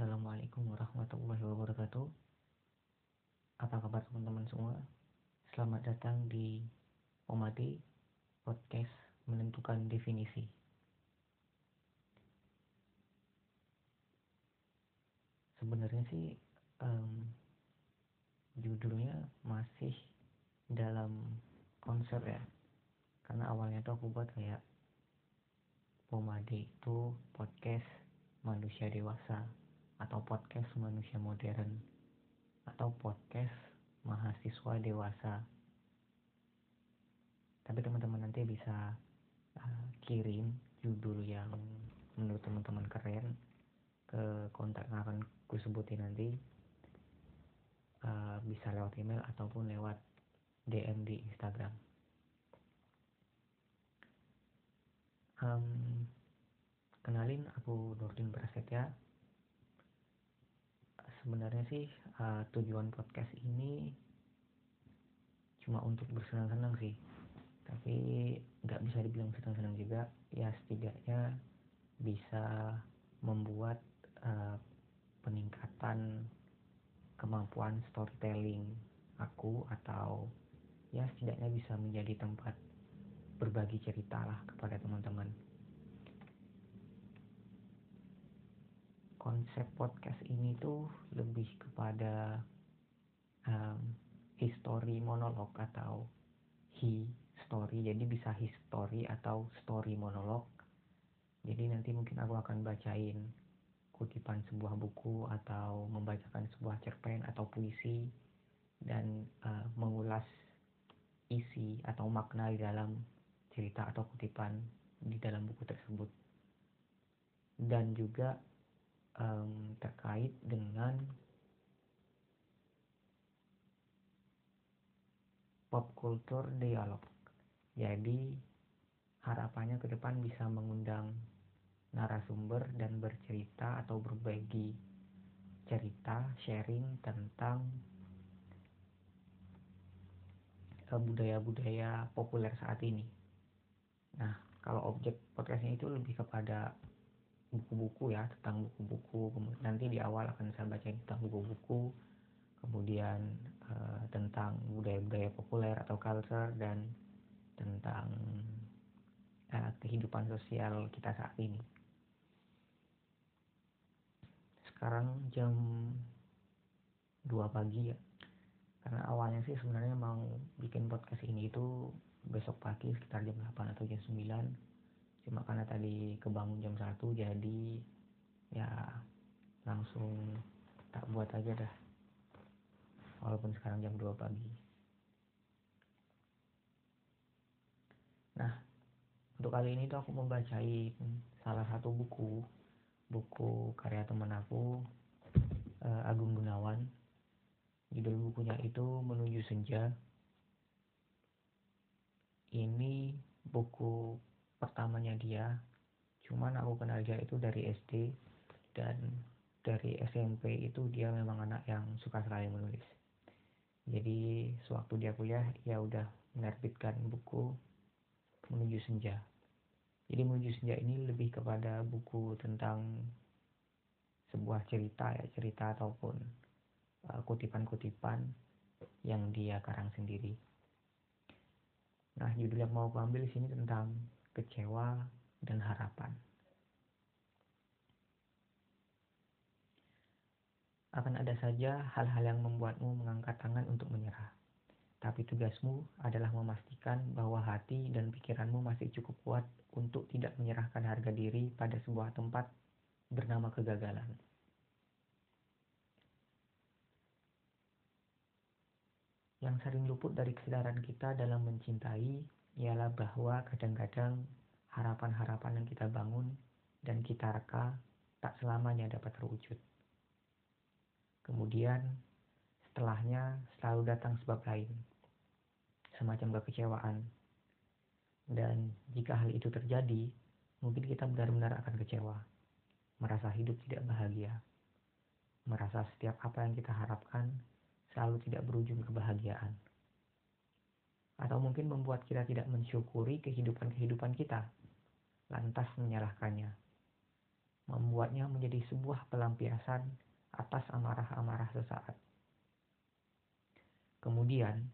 Assalamualaikum warahmatullahi wabarakatuh. Apa kabar teman-teman semua? Selamat datang di Omadi Podcast Menentukan Definisi. Sebenarnya sih um, judulnya masih dalam konsep ya. Karena awalnya tuh aku buat kayak Pomade itu podcast manusia dewasa atau podcast manusia modern atau podcast mahasiswa dewasa. Tapi teman-teman nanti bisa uh, kirim judul yang menurut teman-teman keren ke kontak yang akan ku sebutin nanti. Uh, bisa lewat email ataupun lewat DM di Instagram. Um, kenalin aku Nurdin Prasetya sebenarnya sih uh, tujuan podcast ini cuma untuk bersenang-senang sih. Tapi nggak bisa dibilang senang-senang juga. Ya setidaknya bisa membuat uh, peningkatan kemampuan storytelling aku atau ya setidaknya bisa menjadi tempat berbagi cerita lah kepada teman-teman konsep podcast ini tuh lebih kepada um, history monolog atau he story jadi bisa history atau story monolog. Jadi nanti mungkin aku akan bacain kutipan sebuah buku atau membacakan sebuah cerpen atau puisi dan uh, mengulas isi atau makna di dalam cerita atau kutipan di dalam buku tersebut. Dan juga um, terkait dengan pop culture dialog. Jadi harapannya ke depan bisa mengundang narasumber dan bercerita atau berbagi cerita, sharing tentang eh, budaya-budaya populer saat ini. Nah, kalau objek podcastnya itu lebih kepada buku-buku ya tentang buku-buku. Nanti di awal akan saya baca tentang buku-buku. Kemudian uh, tentang budaya-budaya populer atau culture dan tentang uh, kehidupan sosial kita saat ini. Sekarang jam 2 pagi ya. Karena awalnya sih sebenarnya mau bikin podcast ini itu besok pagi sekitar jam 8 atau jam 9 cuma karena tadi kebangun jam satu jadi ya langsung tak buat aja dah. Walaupun sekarang jam 2 pagi. Nah untuk kali ini tuh aku membacai salah satu buku buku karya teman aku uh, Agung Gunawan. Judul bukunya itu Menuju Senja. Ini buku pertamanya dia. Cuman aku kenal dia itu dari SD dan dari SMP itu dia memang anak yang suka sekali menulis. Jadi sewaktu dia kuliah ya udah menerbitkan buku menuju senja. Jadi menuju senja ini lebih kepada buku tentang sebuah cerita ya cerita ataupun uh, kutipan-kutipan uh, yang dia karang sendiri. Nah, judul yang mau aku ambil di sini tentang kecewa, dan harapan. Akan ada saja hal-hal yang membuatmu mengangkat tangan untuk menyerah. Tapi tugasmu adalah memastikan bahwa hati dan pikiranmu masih cukup kuat untuk tidak menyerahkan harga diri pada sebuah tempat bernama kegagalan. Yang sering luput dari kesadaran kita dalam mencintai ialah bahwa kadang-kadang harapan-harapan yang kita bangun dan kita reka tak selamanya dapat terwujud. Kemudian setelahnya selalu datang sebab lain, semacam kekecewaan. Dan jika hal itu terjadi, mungkin kita benar-benar akan kecewa, merasa hidup tidak bahagia, merasa setiap apa yang kita harapkan selalu tidak berujung kebahagiaan atau mungkin membuat kita tidak mensyukuri kehidupan-kehidupan kita, lantas menyalahkannya. membuatnya menjadi sebuah pelampiasan atas amarah-amarah sesaat. Kemudian,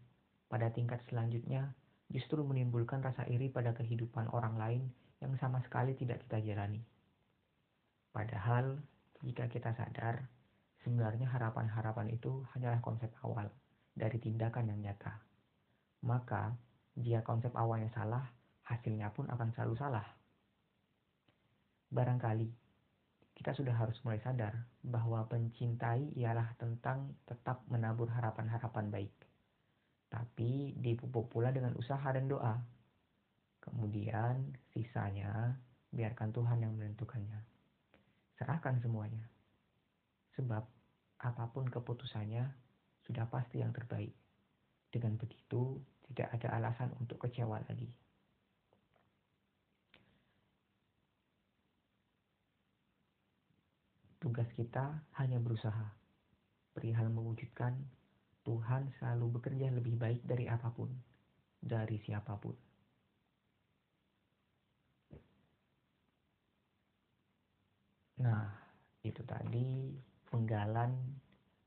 pada tingkat selanjutnya, justru menimbulkan rasa iri pada kehidupan orang lain yang sama sekali tidak kita jalani. Padahal, jika kita sadar, sebenarnya harapan-harapan itu hanyalah konsep awal dari tindakan yang nyata. Maka, jika konsep awalnya salah, hasilnya pun akan selalu salah. Barangkali, kita sudah harus mulai sadar bahwa mencintai ialah tentang tetap menabur harapan-harapan baik tapi dipupuk pula dengan usaha dan doa. Kemudian sisanya biarkan Tuhan yang menentukannya. Serahkan semuanya. Sebab apa pun keputusannya sudah pasti yang terbaik. Dengan begitu ada alasan untuk kecewa lagi. Tugas kita hanya berusaha perihal mewujudkan Tuhan selalu bekerja lebih baik dari apa pun, dari siapa pun. Nah, itu tadi penggalan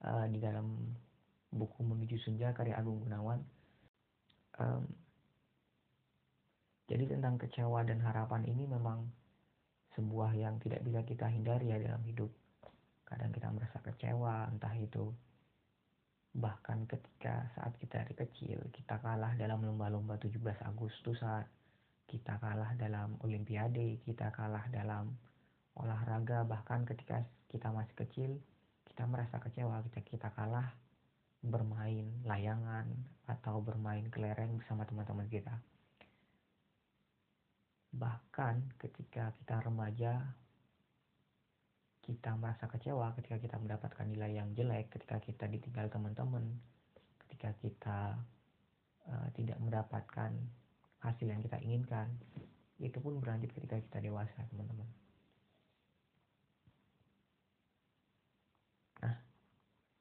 uh, di dalam buku Menuju Senja karya Agung Gunawan. Um, jadi tentang kecewa dan harapan ini memang sebuah yang tidak bisa kita hindari ya dalam hidup. Kadang kita merasa kecewa, entah itu Bahkan ketika saat kita dari kecil, kita kalah dalam lomba-lomba 17 Agustusan, kita kalah dalam olimpiade, kita kalah dalam olahraga, bahkan ketika kita masih kecil, kita merasa kecewa ketika kita kalah bermain layangan atau bermain kelereng bersama teman-teman kita. Bahkan ketika kita remaja, kita merasa kecewa ketika kita mendapatkan nilai yang jelek, ketika kita ditinggal teman-teman, ketika kita uh, tidak mendapatkan hasil yang kita inginkan, itu pun berlanjut ketika kita dewasa, teman-teman. Nah,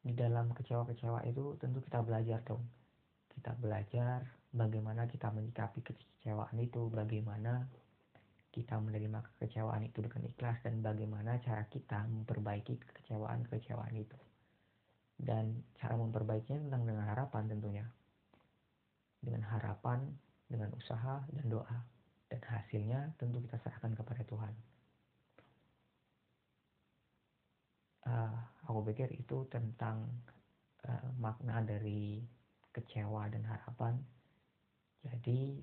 di dalam kecewa-kecewa itu tentu kita belajar dong. Kita belajar bagaimana kita menyikapi kekecewaan itu, bagaimana kita menerima kekecewaan itu dengan ikhlas dan bagaimana cara kita memperbaiki kekecewaan-kekecewaan itu. Dan cara memperbaikinya tentang dengan harapan tentunya. Dengan harapan, dengan usaha dan doa. Dan hasilnya tentu kita serahkan kepada Tuhan. Uh, aku pikir itu tentang uh, makna dari kecewa dan harapan. Jadi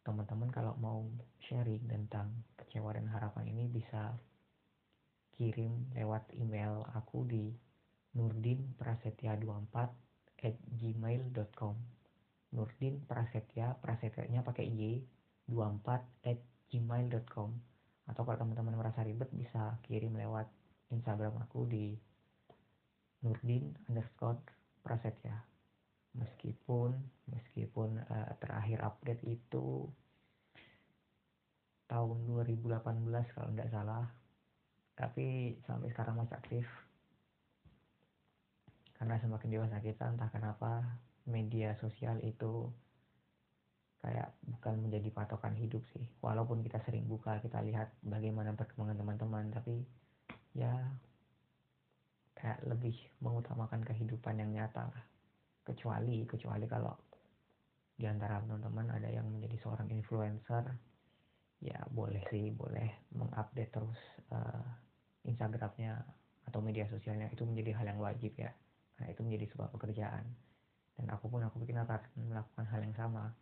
teman-teman kalau mau sharing tentang kecewa dan harapan ini bisa kirim lewat email aku di nurdinprasetya24 at gmail.com Nurdin Prasetya, prasetyanya pakai Y 24 at gmail.com atau kalau teman-teman merasa ribet bisa kirim lewat Instagram aku di Nurdin underscore Prasetya meskipun meskipun uh, terakhir update itu tahun 2018 kalau tidak salah. Tapi sampai sekarang masih aktif. Karena semakin dewasa kita entah kenapa media sosial itu kayak bukan menjadi patokan hidup sih. Walaupun kita sering buka kita lihat bagaimana perkembangan teman-teman tapi ya kayak lebih mengutamakan kehidupan yang nyata lah kecuali kecuali kalau di antara teman-teman ada yang menjadi seorang influencer ya boleh sih boleh mengupdate terus uh, Instagramnya atau media sosialnya. Itu menjadi hal yang wajib ya. Karena itu menjadi sebuah pekerjaan. Dan aku pun aku pikir akan melakukan hal yang sama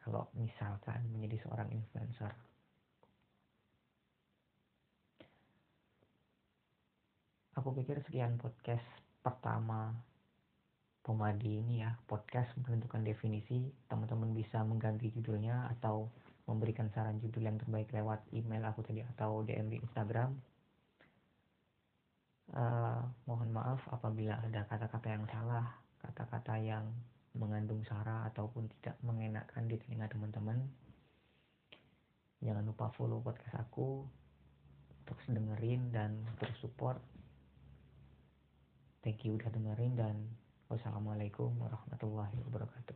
kalau misalkan menjadi seorang influencer. Aku pikir sekian podcast pertama Pomadi ini ya podcast menentukan definisi teman-teman bisa mengganti judulnya atau memberikan saran judul yang terbaik lewat email aku tadi atau DM di Instagram. Uh, mohon maaf apabila ada kata-kata yang salah kata-kata yang mengandung sara ataupun tidak mengenakan di telinga teman-teman. Jangan lupa follow podcast aku terus dengerin dan terus support. Thank you udah dengerin dan Wassalamualaikum warahmatullahi wabarakatuh.